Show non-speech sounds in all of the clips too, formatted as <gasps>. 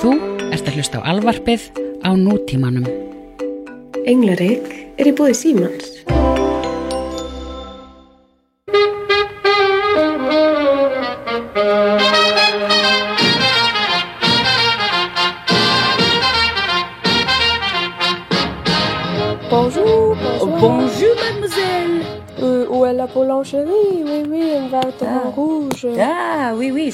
Þú ert að hlusta á alvarpið á nútímanum. Englarik er í búði Símans.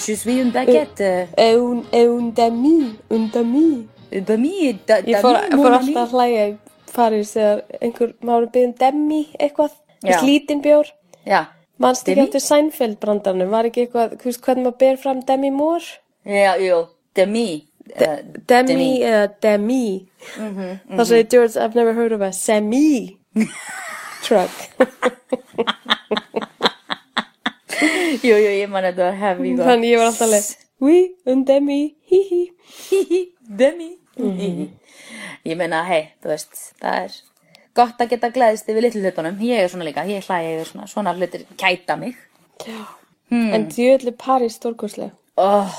Je suis une baguette. Et un, un demi, un demi. Euh, Bami, da, Ég fór, fór alltaf að hlæja í París þegar einhver, maður beðið um demi eitthvað, Já. slítinn bjór. Já, Manst ekki eftir Seinfeld brandarnum, var ekki eitthvað, þú veist hvernig maður ber fram demi mór? já, jú, demi. Uh, Demi eða demi. Mhm, Það segir George, I've never heard of a semi <laughs> truck. <laughs> jú, jú, ég man að það var heavy. sko. Þannig ég var alltaf leið, oui, un demi, hi hi. Hihi, demi. Mhm. Ég meina, hei, þú veist, það er gott að geta gleðist yfir litlu hlutunum. Ég er svona líka, ég hlæði yfir svona, svona hlutir kæta mig. Mm. En djöðli París stórkoslega. Oh.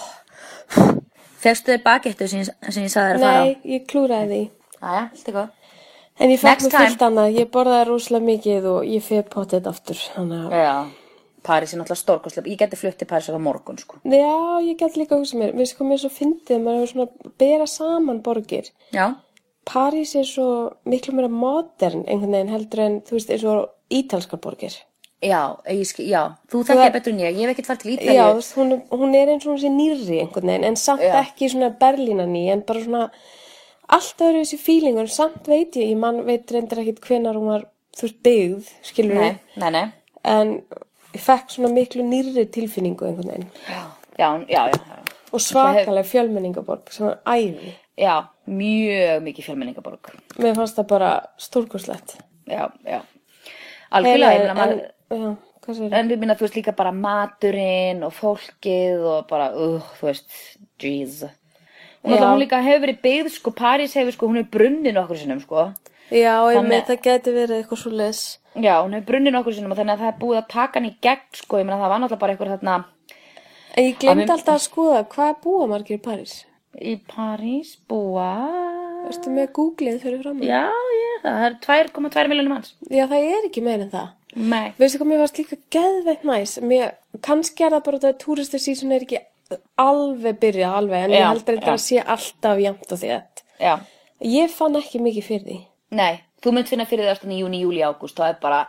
Fegstu þið bakettu sem, sem ég sagði þér að fara á? Nei, ég klúraði því. Aja, allt er góð. En ég fekk time. fullt annað, ég borðaði rosalega mikið og ég fyrir potið aftur. Þannig að, Já, París er náttúrulega stórkostlega. Ég geti flutt til París á morgun, sko. já, ég get líka að hugsa mér, við sko mér svo fyndið, maður hefur svona að bera saman borgir. Já, París er svo miklu meira modern einhvern veginn heldur en, þú veist, eins og ítalskar borgir. já, ég já. Þú þekkir betur en ég. Ég hef ekkert farið til Já, þú veist, hún, er- hún er eins og hún sé nýrri einhvern veginn, en samt Já. ekki svona Berlínaný, en bara svona allt öðru þessi fílingur, samt veit ég, ég man veit reyndar ekkit hvenar hún var, þú veist, byggð, skilur Nei, nei, nei. en ég fekk svona miklu nýrri tilfinningu einhvern veginn Já, já, já, já. og svakalega fjölmenningaborg sem var æði Já, mjög mikið fjölmenningaborg. mér fannst það bara stórkurslegt Já, já. Algjörlega, en, segir En við minna, þú veist, líka bara maturinn og fólkið og bara, uh, þú veist, jeez. Já. alltaf, hún líka hefur verið byggð, sko, París hefur, sko, hún hefur brunnið nokkur sinnum, sko. já, ég Þannig- með það geti verið eitthvað svo les Já, hún hefur brunnið nokkur sinnum og þannig að það er búið að taka hann í gegn, sko, ég meina, það var náttúrulega bara eitthvað þarna en ég glemd mér- alltaf að skoða hvað búa margir í París? Í París búa... Ertu með googlið fyrir fram Já, ég, það er 2,2 miljonum manns. já, það er ekki meira en það. Nei. veistu hvað mér varst líka geðveitt næs. Mér, kannski er það bara þetta að túristu sísun er ekki alveg byrjað alveg en ég Já, þetta já. að sé alltaf jæmt og þétt Já, ég fann ekki mikið fyrir því nei, þú mynd finna fyrir það í júni, júli, ágúst, það er bara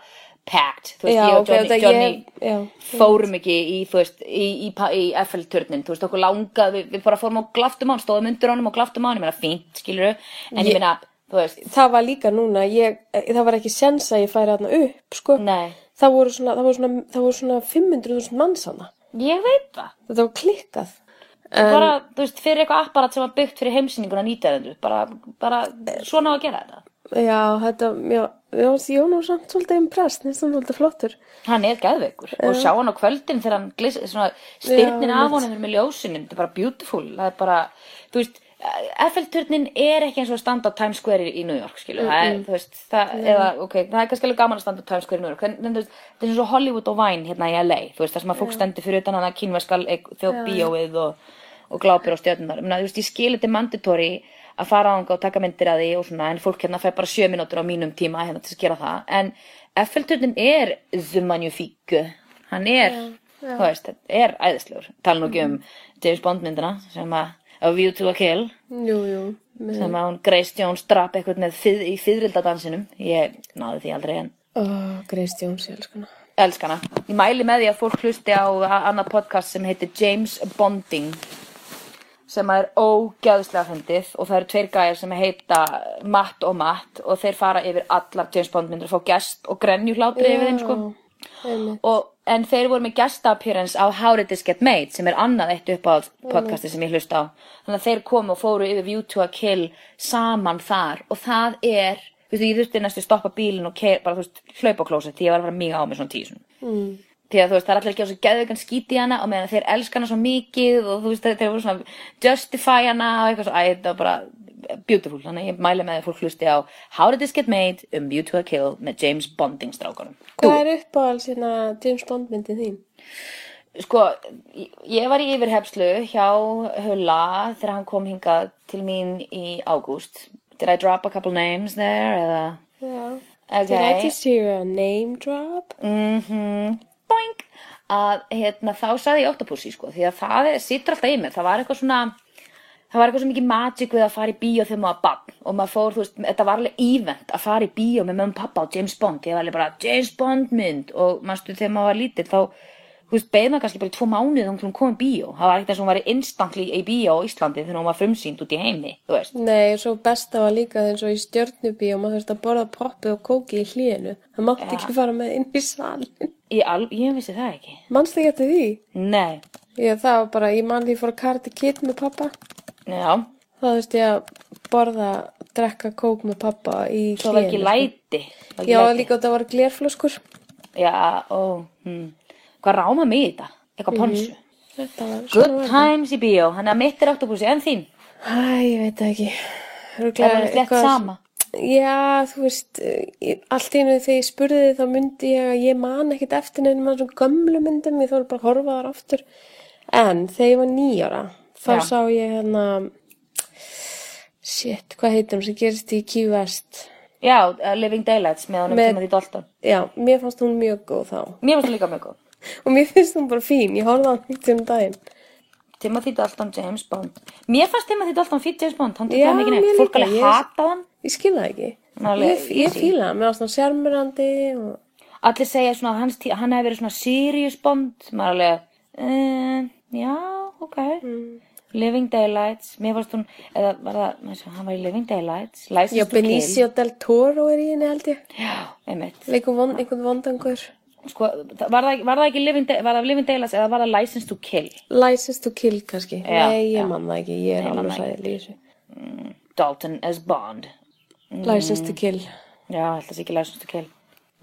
packed, þú veist, Já, ég og Johnny, Johnny ég- já, fórum ekki í, þú veist, í, í, í FL-turnin, þú veist, okkur langað, við, við bara fórum og glaftum á hann, stóðum undir honum og glaftum á hann, ég meina, fínt, skilur en ég, Ég- meina, þú veist, það var líka núna ég, það var ekki sens að ég færi þarna upp sko. nei, það voru svona, það voru svona, það voru svona 500.000 manns hana ég veit það, þetta var klikkað. Bara, þú veist, fyrir eitthvað apparat sem var byggt fyrir heimsýninguna nýtæðendur, bara, bara svona á að gera þetta. Já, þetta, já, já, ég var samt svolítið impressed, þetta er svolítið flottur. Hann er geðveikur og sjá hann á kvöldin þegar hann glis, svona styrnin af honum með ljósunum, þetta er bara beautiful, það er bara, þú veist, FL-turnin er ekki eins og að standa á Times Square í, New York, skilu, það er, þú veist, það, eða, ok, það er kannski alveg gaman að standa á Times Square í New York, þú veist, það er eins og Hollywood og Vine hérna í LA, þú veist, það sem að fólk stendur fyrir utan hann að kínverskal þjóð bíóið og, og glápir á þú veist, ég skil þetta mandatory að fara á hann og taka myndir að því og svona, en fólk hérna fær bara sjö mínútur á mínum tíma hérna til að gera það, en FL-turnin er the magnifique, hann er, þú veist, þetta er æðislegur, tala nú ekki um James Bond myndina sem að A View to a Kill. Jú, jú, sem að hún Grace Jones drap eitthvað með fyð, í fyririldadansinum ég náði því aldrei en oh, Grace Jones, ég elskana elskana ég mæli með því að fólk hlusti á annað podcast sem heitir James Bonding sem er ógæðslega fundið og það eru tveir gæjar sem heita Matt og Matt og þeir fara yfir allar James Bond myndir og fá gest og grenjuhlátri yfir þeim sko. Og, en þeir voru með guest appearance á How Did This Get Made sem er annað eitt upp á podcasti sem ég hlust á. Þannig að þeir komu og fóru yfir View to a Kill saman þar og það er þú veist, ég þurfti næstu að stoppa bílinn og keir, bara, þú veist, hlaupa á klósett því ég var að fara mjög á mig svona tíu mm. Því að þú veist, það er allir ekki á svo geðveikan skít í hana og meðan þeir elska hana svo mikið og þú veist, þeir voru svona justify hana og eitthvað svo, æ, þetta var bara beautiful, þannig ég mæli með að fólk hlusti á How Did This Get Made um View to a Kill með James Bonding strákunum Hvað er uppáhald sína James Bond myndin þín? sko, ég- var í yfirhefslu hjá Hulla þegar hann kom hingað til mín í ágúst. Did I drop a couple names there? Já. Okay. Did I just hear a name drop? Mhm, boing að hérna, þá saði ég Octopussy sko, því að það sittur alltaf í mér. Það var eitthvað svona það var eitthvað svo mikið magic við að fara í bíó þegar maður bann og maður fór, þú veist, þetta var alveg event að fara í bíó með og pappa á James Bond. Ég var alveg bara James Bond mynd. Og manstu þegar maður var lítill þá þú veist, beið maður kannski bara í tvo mánuði þá hún kom í bíó, það var ekkert eins og hún var instantly í bíó á Íslandi þegar hún var frumsýnd út í heimi, þú veist Nei, og svo besta var líka eins og í stjörnubí og maður þurfti að borða poppið og kóki í hlíðinu. Það mátti ekki fara með inn í salin. ég, al, ég vissi það ekki Manstu ekki eftir því? nei, Já, það var bara, ég man því ég fór að karti kitt með pappa. já, Þá þurfti ég að borða, drekka kók með pappa í svo var ekki sko. læti Var ekki Já, læti? líka þetta var glerflöskur. Já, ó, hm. Hvað ráma mig í þetta? Eitthvað ponsu? Þetta var Good times í bíó, hann er mitt er oktopusi, en þín? Æ, ég veit ekki. Er Örugglega það eitthvað- sama? Já, þú veist, allt í einu þegar ég spurði þið þá myndi ég að ég man ekkit eftir nefnum að svona gömlu myndum, ég þóru bara að horfa þar aftur. En þegar ég var nýjára, þá Já. sá ég hérna, shit, hvað hún sem gerist í Key West? Já, uh, Living Daylights með honum Með- Timothy Dalton. Já, mér fannst hún mjög góð þá. Mér finnst það líka mjög góð. Og mér finnst hún bara fín, ég horfði á hann eitt um daginn. Timothy Dalton, James Bond. Mér fannst Timothy Dalton fýtt James Bond, hann tók mikið mér neitt. Fólk alveg hata hann. Ég skil það ekki. Hann Ég, ég fíla hann, mér fannst hann sjarmurandi og... Allir segja svona að hans hann hefði verið svona serious Bond. Maður alveg, uh, já, ok. Mm. Living Daylights, mér fannst hún, eða var það, hann var í Living Daylights, License Já. Benicio del Toro er í henni held ég. Já, einmitt. Einhvern vondangur. Sko, var það, var það ekki Living, var það Living Daylights eða var það License to Kill? License to Kill kannski. Já, Nei, ég já. man það ekki, ég er alveg það sæðil í þessu. Dalton as Bond. License to Kill. Já, held að sé ekki License to Kill.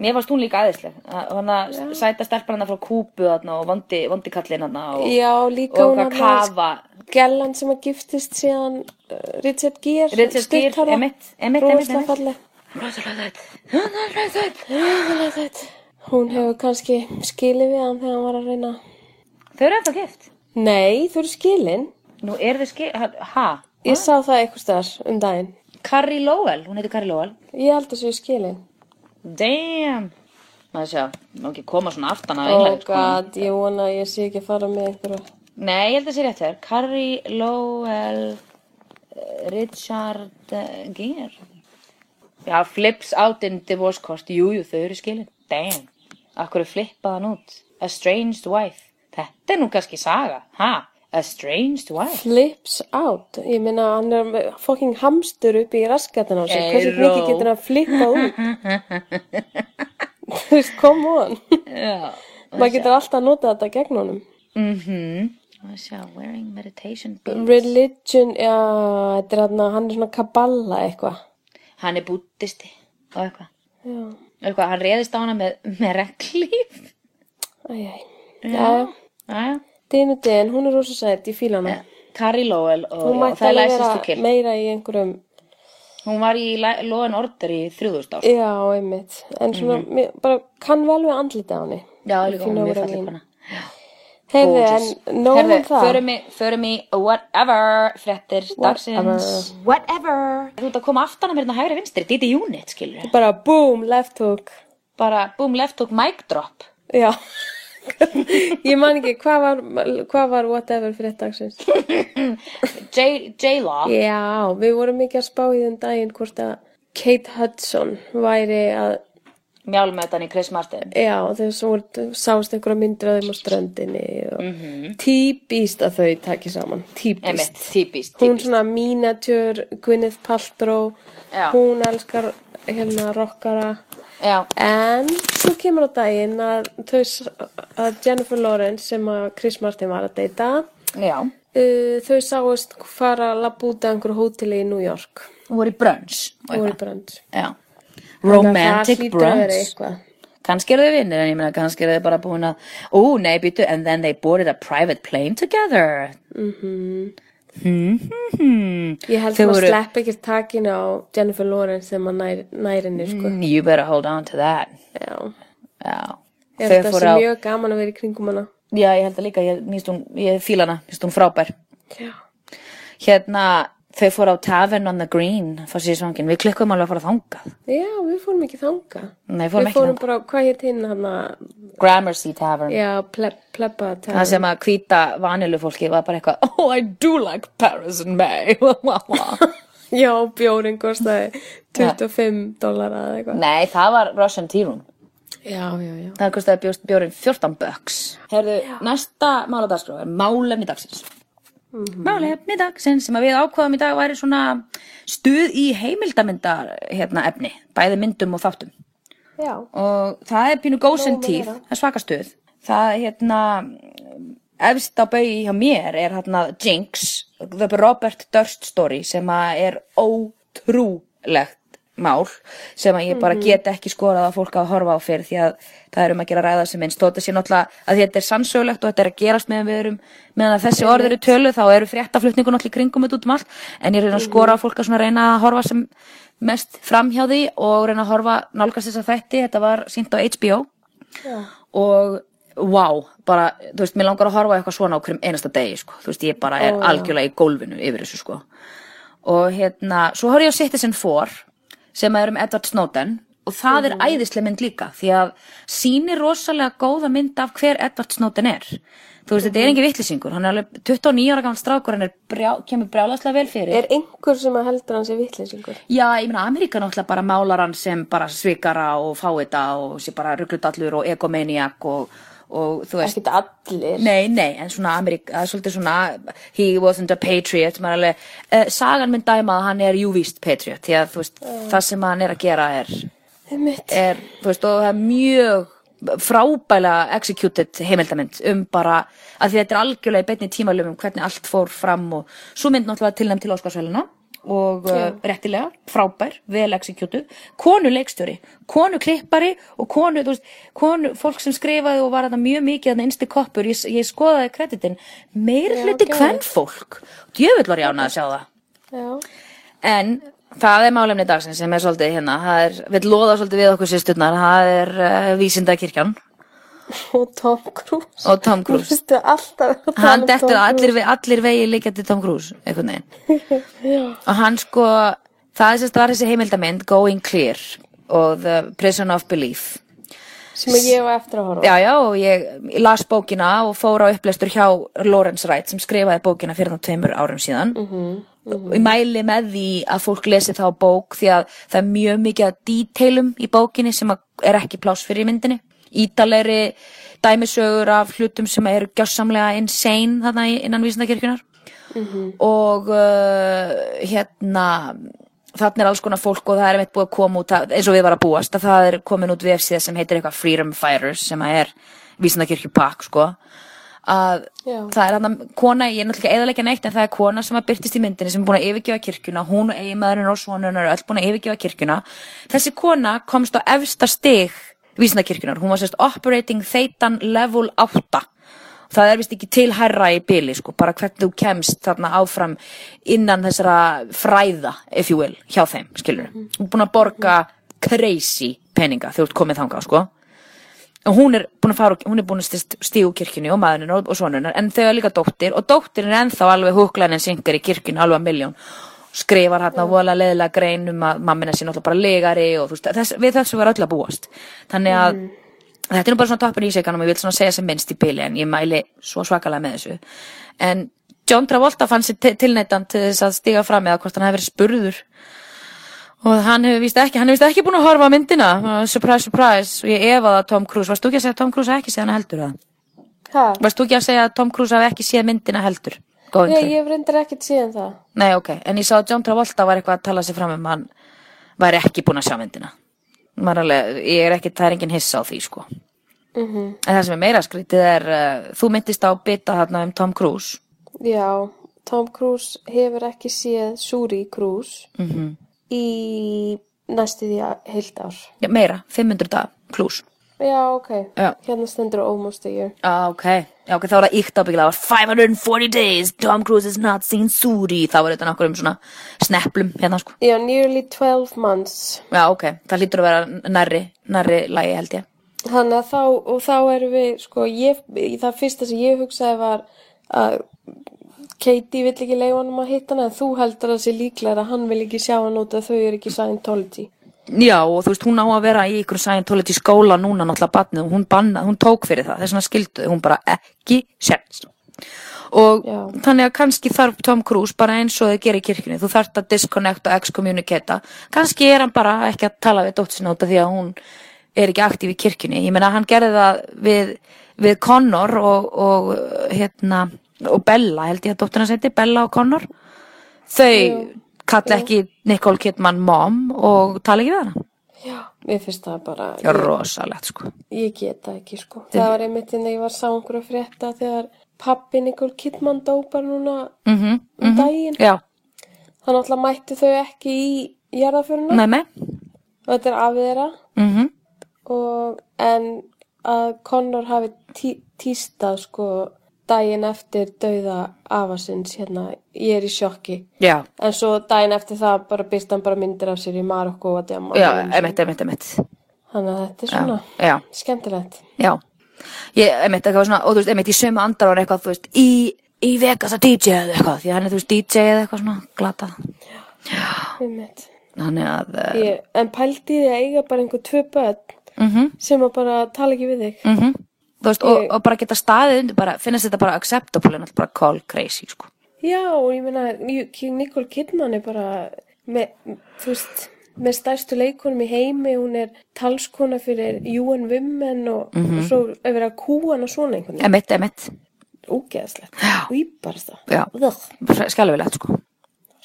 Mér fannst hún líka aðeinsleg. Hann að sæta stelpar hann frá þarna og vondi, vondi kallinn hann og, og hún hvað kafa. Gellan sem að giftist síðan uh, Richard Gere. Einmitt, einmitt, einmitt, Rosalega falleg. Rosalega þetta. Rosalega þetta. Hún hefur kannski skilið við hann þegar hann var að reyna. Þau eru ennþá gift. Nei, þú eru skilin. Nú eru þau skil... Ha? Ég sá það eitthvað staðar um daginn. Carrie Lowell, hún heitir Carrie Lowell. Ég held að séu skilin. Damn. Maður sjá, má ekki koma svona aftan að Oh englæri, sko. god, ég vona að ég sé ekki að fara með einhverju. Nei, ég held að sé rétt þér. Carrie Lowell, eh, Richard uh, Gere. Já, flips out in divorce cost. Jú, jú, þau eru skilin. Damn. Akkur er flippað hann út. Estranged wife. Þetta er nú kannski saga. Ha? Estranged wife. Flips out. Ég meina, hann er með fucking hamstur upp í raskatin á sig. Hversu mikið getur hann flippað út? <laughs> Þú veist, come on. Já. Maður getur alltaf að nota þetta gegn honum. Mhm. Það sjá, wearing meditation beads. Religion, já, þetta er hann, hann er svona kaballa eitthvað. Hann er búttisti og eitthvað. Já, Eitthvað, hann reðist á hana með, með reglíf. æjæj. Já, Jæja. dinu din, hún er rosa sætt, ég fíla hana. Carrie Lowell og, Hún já, mætti það er alveg License to vera Kill. meira í einhverjum, Hún var í and Order í 3000 ár. já, einmitt. En svona, mér, bara kann vel við andlita á henni. Já, líka hún er mjög voru falleg mín. Gorgeous. en nóg um Herðu, það. förum í, förum í whatever fréttir dagsins. Whatever. Þú ert að koma aftan að mér hérna hægri vinstri, Didi Unit, skilur. Bara boom, left hook. Bara boom, left hook, mic drop. Já. <laughs> ég man ekki, hvað var, hvað var whatever fyrir dagsins? <laughs> J- J-Law. Já, við vorum ekki að spá í þenn daginn hvort að Kate Hudson væri að, Mjálmetan í Chris Martin. já, þegar svo voru, sást einhverja myndir af þeim á ströndinni og mm. -hmm. típist að þau taki saman, típist. Emitt, típist, Hún típist. svona miniature, Gwyneth Paltrow, Já. hún elskar hérna rockara. Já, En svo kemur á daginn að, að Jennifer Lawrence sem að Chris Martin var að deyta, já. uh, þau sáust fara að labba út af einhverju hóteli í New York. Hún voru í brunch. og Og voru í brönd. Já. Romantic brunch. Kannski eru þau vinnir, en ég meina kannski eru þau bara búin að, ó nei, býtu, and then they boarded a private plane together. Mhm. Mm Ég held að maður voru- slepp ekki takinu á Jennifer Lawrence þegar maður nær, nærinni, sko. You better hold on to that. Já. Já. Ég held að það sé á, mjög gaman að vera í kringum hana. Já, ég held að líka, ég, hún, ég fíla hana, mér finnst hún frábær. Já. Hérna, þau fóru á Tavern on the Green, fór sér svangin, við klikkum alveg að fara þangað. Já, við fórum ekki þanga. Nei, fórum við ekki fórum þangað. bara, hvað hétt hinn hann að, Gramercy Tavern. já, ple, plebba Það sem að hvíta vanilu fólki var bara eitthvað, oh, I do like Paris in May. <laughs> Já, bjórin kostaði 25 dólara eða eitthvað. Nei, það var Russian Tea Room. Já, já, já. Það kostaði bjóst bjórin 14 bucks. Herðu, næsta máladagskrá er málefni dagsins. Málefni dagsins sem við ákvaðum í dag væri svona stuð í heimildamindar hérna, efni, bæði myndum og þáttum. Já, Og það er pínu Nóg með tíð, það er svaka stuð. Það hérna, efst á bauði hjá mér er hérna Jinx, The Robert Durst Story sem er ótrúlegt mál sem að ég bara get ekki skorað að fólk að horfa á fyrir því að það er um að gera ræða sem minnst. Þótt að sé náttúrulega að þetta er sannsögulegt og þetta er að gerast meðan við erum meðan að þessi orð eru tölu þá eru fréttaflutningu náttúrulega í kringum þetta út um allt en ég er að skora á fólk að reyna að horfa sem mest fram hjá því og reyna að horfa nálgast þessa þætti. Þetta var sínt á HBO já. og wow, bara, þú veist, mér langar að horfa eitthvað svona á hverjum einasta degi, sko, þú veist, ég bara er já. algjörlega í gólfinu yfir þessu, sko. Og hérna, svo horf ég á Citizen 4 sem er um Edward Snowden. Og það er æðislega mynd líka því að sýnir rosalega góða mynd af hver Edward Snowden er. Þú veist, þetta er engin vittlisingur, hann er alveg 29 ára gammal strákur, hann er brjá, kemur brjálaslega vel fyrir. Er einhver sem að heldur hann sé vitleysingur? Já, ég meina, Ameríka náttúrulega bara málar hann sem bara svikara og fáita og sé bara rugglutallur og egomaniac og, og þú veist Ekkert allir. Nei, nei, en svona er svolítið svona he wasn't a patriot, maður alveg uh, sagan minn dæma að hann er jú víst patriot, því að þú veist, það sem hann er að gera er, er þú veist, og það er mjög frábælega executed heimildamind um bara, að því þetta er algjörlega í beinni tímalum um hvernig allt fór fram og svo mynd náttúrulega tilnæm til Óskarsvæluna og uh, réttilega, frábær, vel executed, konu leikstjóri, konu klippari og konu, þú veist, konu, fólk sem skrifaði og var þetta mjög mikið þarna innsti koppur, ég, ég skoðaði kreditin, meir hluti hvern fólk, djöfull var ég ánað að sjá það. Já. En það er málefni dagsins sem er svolítið hérna, það er, við loða svolítið við okkur sýsturnar, það er uh, vísindakirkjan Og Tom Cruise. og Tom Cruise. Hann um dettur allir, ve- allir vegi líka til Tom Cruise, <laughs> og hann sko, það er sérst var þessi heimildamind, Going Clear og The Prison of Belief. Sem ég var eftir að horfa. Já, já, og ég, las bókina og fór á upplestur hjá Lawrence Wright sem skrifaði bókina fyrir þá tveimur árum síðan. og ég mæli með því að fólk lesi þá bók því að það er mjög mikið að detailum í bókinni sem er ekki pláss fyrir í myndinni ítalegri dæmisögur af hlutum sem eru gjössamlega insane þarna innan vísindakirkjunar og uh, hérna þarna er alls konar fólk og það er meitt búið að koma út að, eins og við var að búast að það er komin út vefsíða sem heitir eitthvað Freedom Fighters sem að er vísindakirkju pakk sko. Að Já. það er hann kona, ég er náttúrulega ekki eðalega neitt en það er kona sem að byrtist í myndinni sem er búin að yfirgefa kirkjuna, hún og eiginmaðurinn og sonun er öll búin að yfirgefa kirkjuna. Þessi kona komst á efsta stig vísindakirkjunar, hún var sérst operating Thetan level 8 það er vist ekki til hærra í byli sko, bara hvernig þú kemst þarna áfram innan þessara fræða if you will, hjá þeim, skilur hún er búin að borga crazy peninga þegar þú ert komið þangað, sko. Og hún er búin að fara, hún er búin að stígu kirkjunni og maðurinn og, og sonunar en þau er líka dóttir og dóttir er ennþá alveg húklænin syngar í kirkjunni alveg að miljón skrifar hérna vola leðilega grein um að mammina sé náttúrulega bara legari og veist, þess, við þessu var öll að búast. Þannig að þetta er nú bara svona toppin í seganum og ég vil svona segja sem minnst í bili en ég mæli svo svakalega með þessu. En John Travolta fann sér tilneitan til þess að stiga fram eða hvort hann hefði verið spurður. Og hann hefur víst ekki, hann hefur víst ekki búin að horfa á myndina. Surprise, surprise, og ég efaði að Tom Cruise varst þú ekki að segja að Tom Cruise hafi ekki séð hana heldur eða? Hæ? varst þú ekki að segja að Tom Cruise hafi ekki séð myndina heldur Going Nei, ég reyndar ekkert síðan það. Nei, ok, en ég sá að John Travolta var eitthvað að tala sig fram um hann væri ekki búin að sjá myndina alveg, ég er ekki, það er engin hissa á því sko Mhm. en það sem er meira skrítið er uh, þú myndist á bita þarna um Tom Cruise Já, Tom Cruise hefur ekki séð Suri Cruise mm í næstu því að heilt ár. Já, meira, 500 dag plus Já, ok. Já. Hérna stendur almost a year. Ah, ok, já, ok, þá var það íkt ábyggilega, það var 540 days, Tom Cruise has not seen Suri, þá var þetta nokkur um svona sneplum hérna, sko. Já, nearly 12 months. Já, ok, það hlýtur að vera nærri, nærri lægi held ég. Þannig að þá, og þá erum við, sko, ég, það fyrsta sem ég hugsaði var að Katie vill ekki leiða honum að hitta hana, en þú heldur að það sé líklega að hann vil ekki sjá hann út að þau eru ekki Scientology. Já, og þú veist, hún á að vera í ykkur Scientology skóla núna náttúrulega batnið og hún, banna, hún tók fyrir það, þess vegna skilduði hún bara ekki sérst. Og Já. þannig að kannski þarf Tom Cruise bara eins og þau gerir í kirkjunni, þú þarft að disconnect og excommunicata, kannski er hann bara ekki að tala við af því að hún er ekki aktíf í kirkjunni. Ég meina, hann gerði það við, við Connor og, og hérna, og Bella, held ég að dóttirna seti, Bella og Connor. Þau kalla ekki Nicole Kidman mom og tala ekki við hana. Já, mér finnst það bara, Já, rosalegt, sko. ég get það ekki, sko. Það var einmitt þegar ég var sá einhverju frétta þegar pappi Nicole Kidman dó bara núna Mm um daginn. Já, Þannig alltaf mættu þau ekki í jarðaföruna og þetta er af þeirra Mm og en að Connor hafi tí, tístað sko daginn eftir dauða afasins hérna, ég er í sjokki Já, en svo daginn eftir það bara byrst hann bara myndir af sér í Marokko já, emitt, emitt, emitt. þannig að þetta er Já, svona já, skemmtilegt já. Ég, emitt, var svona, og þú veist, emitt, í sömu andar var eitthvað, þú veist, í, í Vegas að DJ eða eitthvað, því hann er, þú veist, DJ eða eitthvað svona glatað. Einmitt. Þannig að, uh, ég, en pældi því að eiga bara einhver tvö börn mhm, sem að bara tala ekki við þig mhm. Þú veist, og, Ég- og bara geta staðið undir, bara, finnast þetta bara acceptable, en alltaf bara call crazy, sko. já og ég meina Nicole Kidman er bara með, þú veist með stærstu leikonum í heimi, hún er talskona fyrir UN Women og, Mhm. og svo er verið að kúa hana svona einhvern veginn, Emitt, emitt, ógeðslegt og íbarst það, skjálfilegt, sko.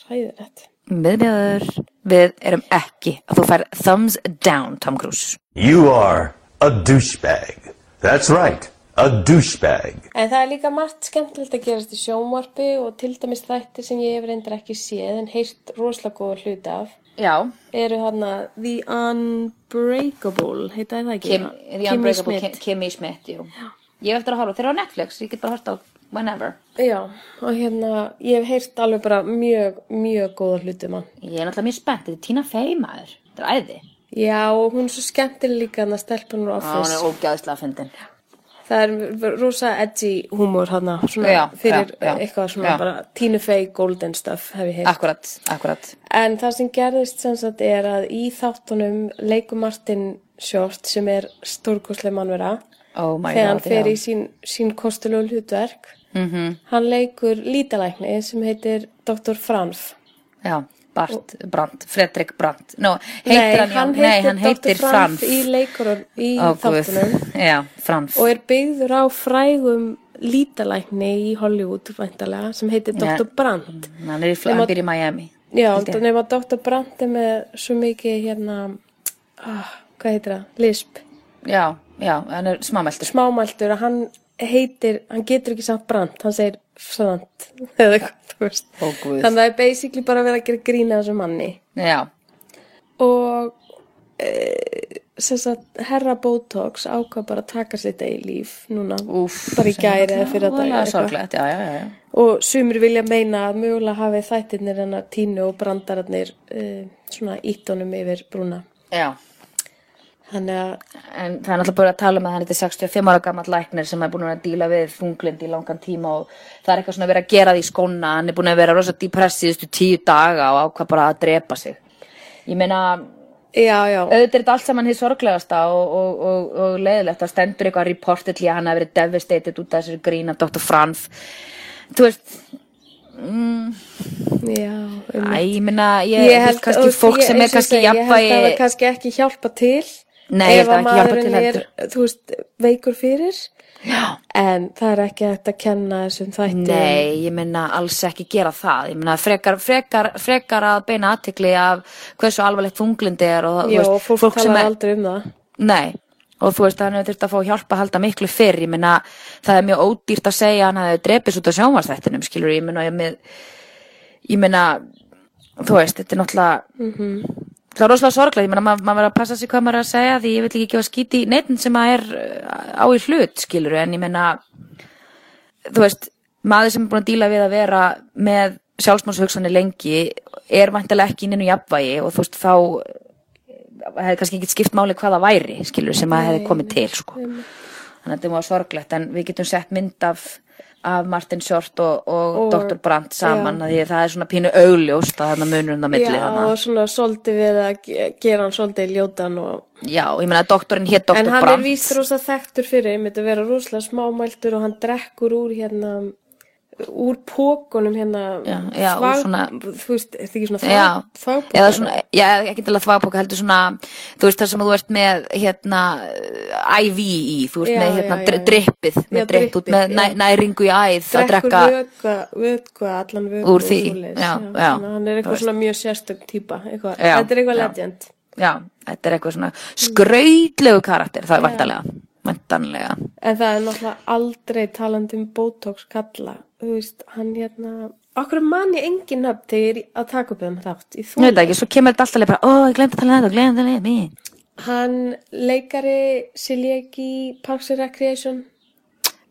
hræðilegt Miðbjöður, við erum ekki að þú fær thumbs down, Tom Cruise. You are a douchebag. That's right, a douchebag. En það er líka margt skemmtilegt að gerast í sjónvarpi og til dæmis þættir sem ég hef reyndar ekki séð en heyrt rosalega góða hluti af Já, eru hann The Unbreakable, heita það ekki? Kim, The Unbreakable Smith. Kim, Kimmy Smith, jú. Ég hef eftir að horfa, þeir eru á Netflix, ég get bara hort á whenever. Já, og hérna, ég hef heyrt alveg bara mjög, mjög góða hluti um hann. Ég er náttúrulega mjög spennt, þetta er Tina Fey maður, þetta er æði. Já, og hún er svo skemmtileg líka hann að stelpa úr Já, hún Office. er ógæðislega fyndin. Það er rosa edgy húmor hann svona Já, fyrir já, já. eitthvað svona bara Tina Fey golden stuff hef ég heyrt. Akkurat, akkurat. En það sem gerðist sem sagt er að í þáttunum leikur Martin Short sem er stórkoslega mannvera Oh þegar hann fer í sín, sín kostulegu hlutverk. Mhm. Hann leikur lítalækni sem heitir Dr. Franf. Já, Bart, Brandt, Fredrik Brandt. No, Nei, heitir hann, já, hann nei, hann heitir Dr. Franf í leikurun í þáttunum <laughs> Já, og er byggður á frægum lítalækni í Hollywood væntalega sem heitir Dr. Ja. Brandt. Hann er í, hann býr í Miami. Já, nema Dr. Brandt er með svo mikið hérna, ah, hvað heitir það, lisp. Já, já, hann er smámeltur. smámæltur að hann heitir, hann getur ekki sagt brand, hann segir frant eða eitthvað, þú veist. Guð. Þannig að það er basically bara verið að gera grína þessu manni. Já, Og e, sem sagt, herra Botox ákvað bara að taka sitt í líf núna, úf. bara í gæri eða fyrir þetta. já, já. Og sumir vilja meina að mögulega hafi þættirnir hennar tínu og brandararnir e, svona íttunum yfir brúna. Já, Þannig að, en það er náttúrulega bara að tala um að hann er 65 ára gammal læknir sem er búin að vera að díla við þunglind í langan tíma og það er eitthvað svona að vera að gera því skóna, hann er búin að vera rosa depressið síðustu tíu daga og ákvað bara að drepa sig. Ég meina, auðvitað er þetta allt saman hið sorglegasta og, og, og, og leiðilegt, það stendur eitthvað reportið til að hann hafi verið devastated út af þessari grín af Dr. Franf. Þú veist, já, um æ, ég meina, ég, ég held kannski fólk ég- sem er kannski segi, Ég held að það jafnvægi, kannski ekki hjálpa til Nei, ef að að maðurinn er, þú veist, veikur fyrir en það er ekki hægt að kenna þessum þætti Nei, ég meina alls ekki gera það. Ég meina frekar, frekar, frekar að beina aðtikli af hversu alvarlegt þunglindi er og þú Já, veist, og fólk, sem talar er, aldrei um það. Nei, og þú veist, hann hefur þurft að fá hjálpa að halda miklu fyrr. Ég meina, það er mjög ódýrt að segja að hann hefði drepist út af sjónvarsþættinum, skilur ég meina, ég, meina, þú veist, þetta er náttúrulega, það er rosalega sorglega, ég meina, maður mað verður að passa sig hvað maður er að segja því ég vil ekki gefa skíti neitt sem að er uh, á í hlut, skilur en ég meina, þú veist, maður sem er búin að díla við að vera með sjálfsmálshugsanir lengi er vantilega ekki inn í jafnvægi og þú veist, þá hefði kannski ekki skipt máli hvað það væri skilur sem að hefði komið til sko. þannig að þetta var sorglegt. En við getum sett mynd af, af Martin Short og, og, Og- Dr. Brandt saman já. að því að það er svona pínu augljóst að þarna munurinn á milli Já, þarna. og svona svolítið við að ge- gera hann svolítið ljótan og... já, ég meina að doktorinn hétt Dr. En hann Brandt er víst rosa þekktur fyrir, einmitt að vera rosalega smámæltur og hann drekkur úr hérna, úr pókunum hérna, Já, já, svona- þú veist, er þetta ekki svona Já, fagpókar? eða svona, já, ekki til að þvagbóka heldur svona, þú veist það sem þú ert með hérna IV í, þú ert Já, með hérna já, dri- já. drippið, Já, með dripp, út með næ, já. næringu í æð að drekka, vökva, allan vökva Úr því, já, já. Hann er eitthvað veist. svona mjög sérstök Já, þetta er eitthvað já. legend. já, þetta er eitthvað svona skrautlegu karakter, það er vantarlega, vantarlega. En það er náttúrulega aldrei talandi um Botox kalla, þú veist, hann hérna, okkur mann ég engin nöfn þegar ég er að taka upp þennan þátt, Ég veit ekki, svo kemur þetta alltaf leið bara, ó, ég glemt að tala um þetta, glemt að tala um mig. Hann leikari Siljegi Parks and Recreation,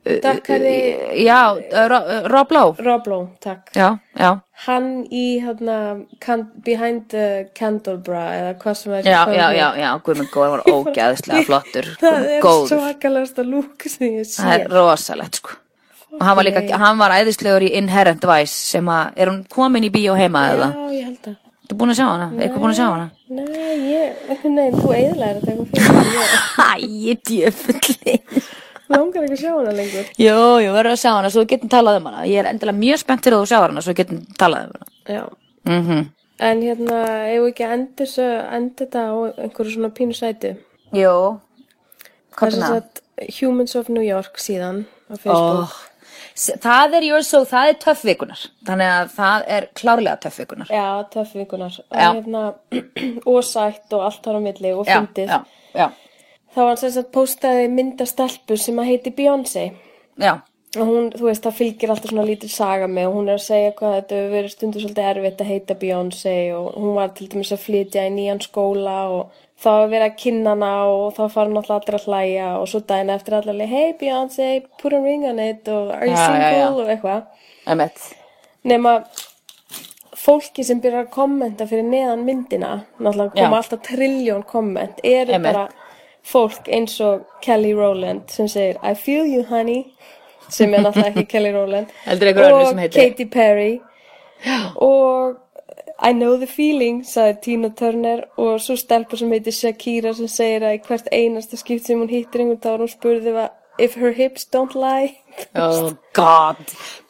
Dakkari Já, Ro- Rob Lowe, Rob Lowe, takk. já, já, Hann í hérna can, Behind the Candlebra eða hvað sem er. já, já, já, já, Guðmund Góður var <laughs> ógeðslega flottur, Það er góður. svakalegasta lúk sem ég sé. Það er rosalegt sko og hann var líka, hann var æðislegur í Inherent Vice sem að, er hún komin í bíó heima eða? Já, ég held að. Þú búin að sjá hana? Eitthvað búin að sjá hana? Nei, ég, veginn, þú eðlaðir þetta eitthvað fyrir mig. Ég <laughs> Æ, djöfulli langar ekki að sjá hana lengur. Jú, jú, verður að sjá hana svo getum talað um hana Ég er endilega mjög spennt fyrir að þú sjá hana svo getum talað um hana Já. mm En hérna, eigum við ekki enda þessu, enda þetta á einhverju svona pínu sæti. Jú er Hvað er það? sagt Humans of New York síðan á Facebook. Oh. Það er, your so, það er töff vikunar Þannig að það er klárlega töff vikunar Já, töff vikunar. Og, Já. hérna, <clears throat> og sætt og allt þar á milli og já, Þá var hann sem sagt postaði myndastelpu sem að heiti Beyoncé. Og hún, þú veist, það fylgir alltaf svona lítil saga með og hún er að segja hvað þetta hefur verið stundur svolítið erfitt að heita Beyoncé og hún var til dæmis að flytja í nýjan skóla og þá var verið að kynna hana og þá fara náttúrulega allir að hlæja og svo daginn eftir allir hey Beyoncé, put a ring on it og are you já, single já. og eitthvað. emmett Nema fólki sem byrjar að kommenta fyrir neðan myndina, náttúrulega koma alltaf trilljón komment, eru Einmitt. bara fólk eins og Kelly Rowland sem segir I feel you honey sem er náttúrulega ekki Kelly Rowland og Katy Perry og I know the feeling sagði Tina Turner og svo stelpa sem heitir Shakira sem segir að í hvert einasta skipt sem hún hittir einhvern þá er hún spurði að if her hips don't lie Oh god,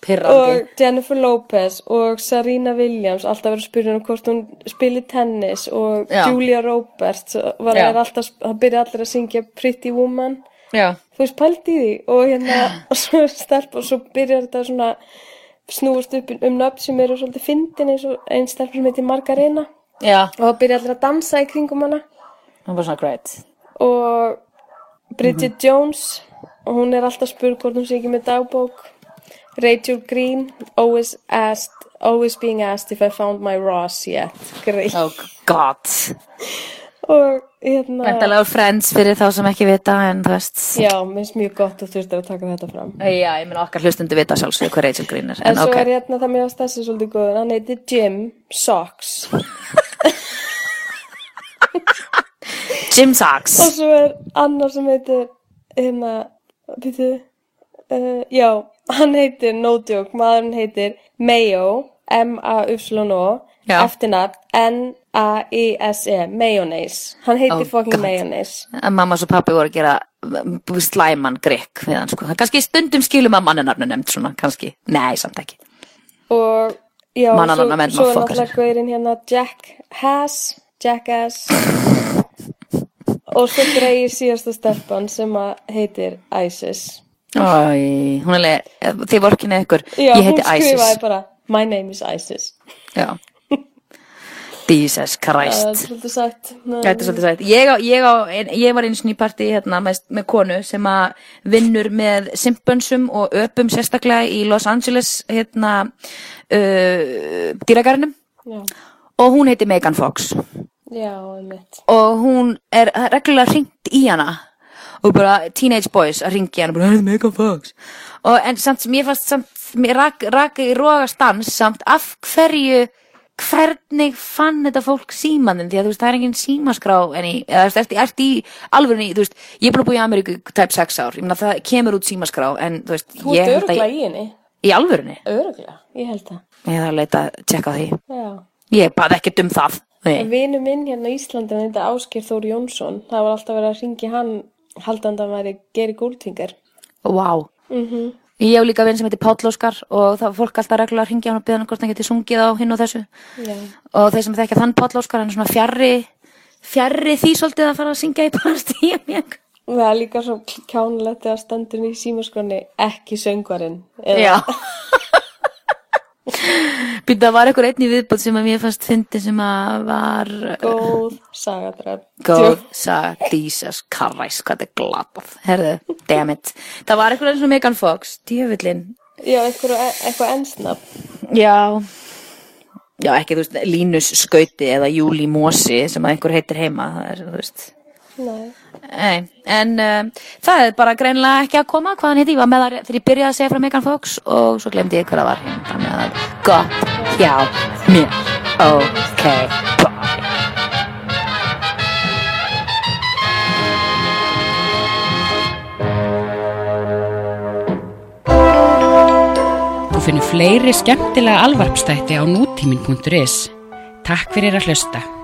pirrandi og Jennifer Lopez og Serena Williams alltaf verið spyrja um hvort hún spili tennis og Já. Julia Roberts var Já. að alltaf, það byrja allir að syngja Pretty Woman Já, þú veist pælt í því og hérna <gasps> og svo er stelp og svo byrjar þetta svona snúast upp um nöfn sem eru svolítið fyndin eins og einn stelp sem heitir Margarina já, og það byrja allir að dansa í kringum hana. Það var svona great. Og Bridget Jones og hún er alltaf spurð hvort hún sé ekki með dagbók. Rachel Green always asked always being asked if I found my Ross yet. Great. Oh god. Og hérna Væntalega friends fyrir þá sem ekki vita en þú veist. Já, minnst mjög gott að þú þurftir að taka þetta fram. Já, ég meina okkar hlustundi vita sjálfsög hvað Rachel Green er en, En svo ok, er hérna það að stessi svolítið góður. Hann heitir Jim Socks. Jim Sachs og svo er annar sem heitir hérna, býtu uh, já, hann heitir no joke, maðurinn heitir Mayo Já. eftirnafn N-A-I-S-E Mayonnaise, hann heitir Oh, fucking God. Mayonnaise. Að mamma og pappi voru að gera mm, slæman grikk við hann sko. Kannski stundum skilum að mannenarnu nefnd svona, kannski, nei, samt ekki. Og já, svo, svo er náttúrulega gaurinn hérna Jack Hass Jackass og svo greiðir síðasta stelpan sem að heitir Isis. Æ, hún er leið, þið vorkinni ykkur. Já, ég heiti hún skrifaði Isis. bara My name is Isis. Já Jesus það er Christ svolítið sagt Þetta er svolítið sætt. Ég, á, ég, á, ég var eins og í partí hérna, með, með konu sem að vinnur með simpönsum og öpum sérstaklega í Los Angeles hérna, uh, dýragarnum og hún heiti Megan Fox. Já, einmitt. Og hún er reglulega hringt í hana. Og bara teenage boys að ringi hana bara, "Hey, Megan Fox. Og en samt sem ég fannst samt, mér rak, rak í rógastans samt af hverju hvernig fann þetta fólk símaninn því að þú veist, það er engin símaskrá en í, eða þú veist, ert, ert í alvörunni, þú veist, ég er búin að búið í Ameríku tæp 6 ár, ég meina það kemur út símaskrá en þú veist, Þú ég ert held að öruglega ég, í henni. í alvörunni Öruglega, ég held það. ég þarf að leita að tjekka því Já. ég bað ekkert um það. Vinu minn hérna á Íslandi, hann þetta Ásker Þór Jónsson, það var alltaf verið að ringi hann haldandi að væri Geri Goldfinger. Vá. Mhm. Ég hef líka vinn sem heitir Páll Óskar og það var fólk alltaf reglulega að ringja hann og beða hann hvort hann geti sungið á hinn og þessu. Já. Og þeir sem þekkja þann Páll Óskar, hann er svona fjarrri, fjarrri því svolítið að fara að syngja í partí. Og það er líka svo kjánlegt að stendur í símaskroni ekki söngvarinn. Já. <laughs> <laughs> Býta, það var eitthvað einn í viðbútt sem að mér fannst fyndi sem að var Góð sagadræf. góð, sagði Jesus Christ, hvað þetta er glatað. Herðu, damn it. Það var eitthvað eins og Megan Fox, djöfullin. Já, eitthvað, eitthvað ensnafn. Já, já ekki, þú veist, Línus Skauti eða Júli Mósi sem að einhver heitir heima, það er, þú veist. Nei. Nei, en um, það er bara greinlega ekki að koma. Hvað hann heiti, ég var með það þegar ég byrjaði að segja frá Megan Fox og svo glemdi ég hvað það var. Þannig að gott hjá mér. Ok, bye. Þú finnur fleiri skemmtilega alvarpstætti á nútímin.is. Takk fyrir að hlusta.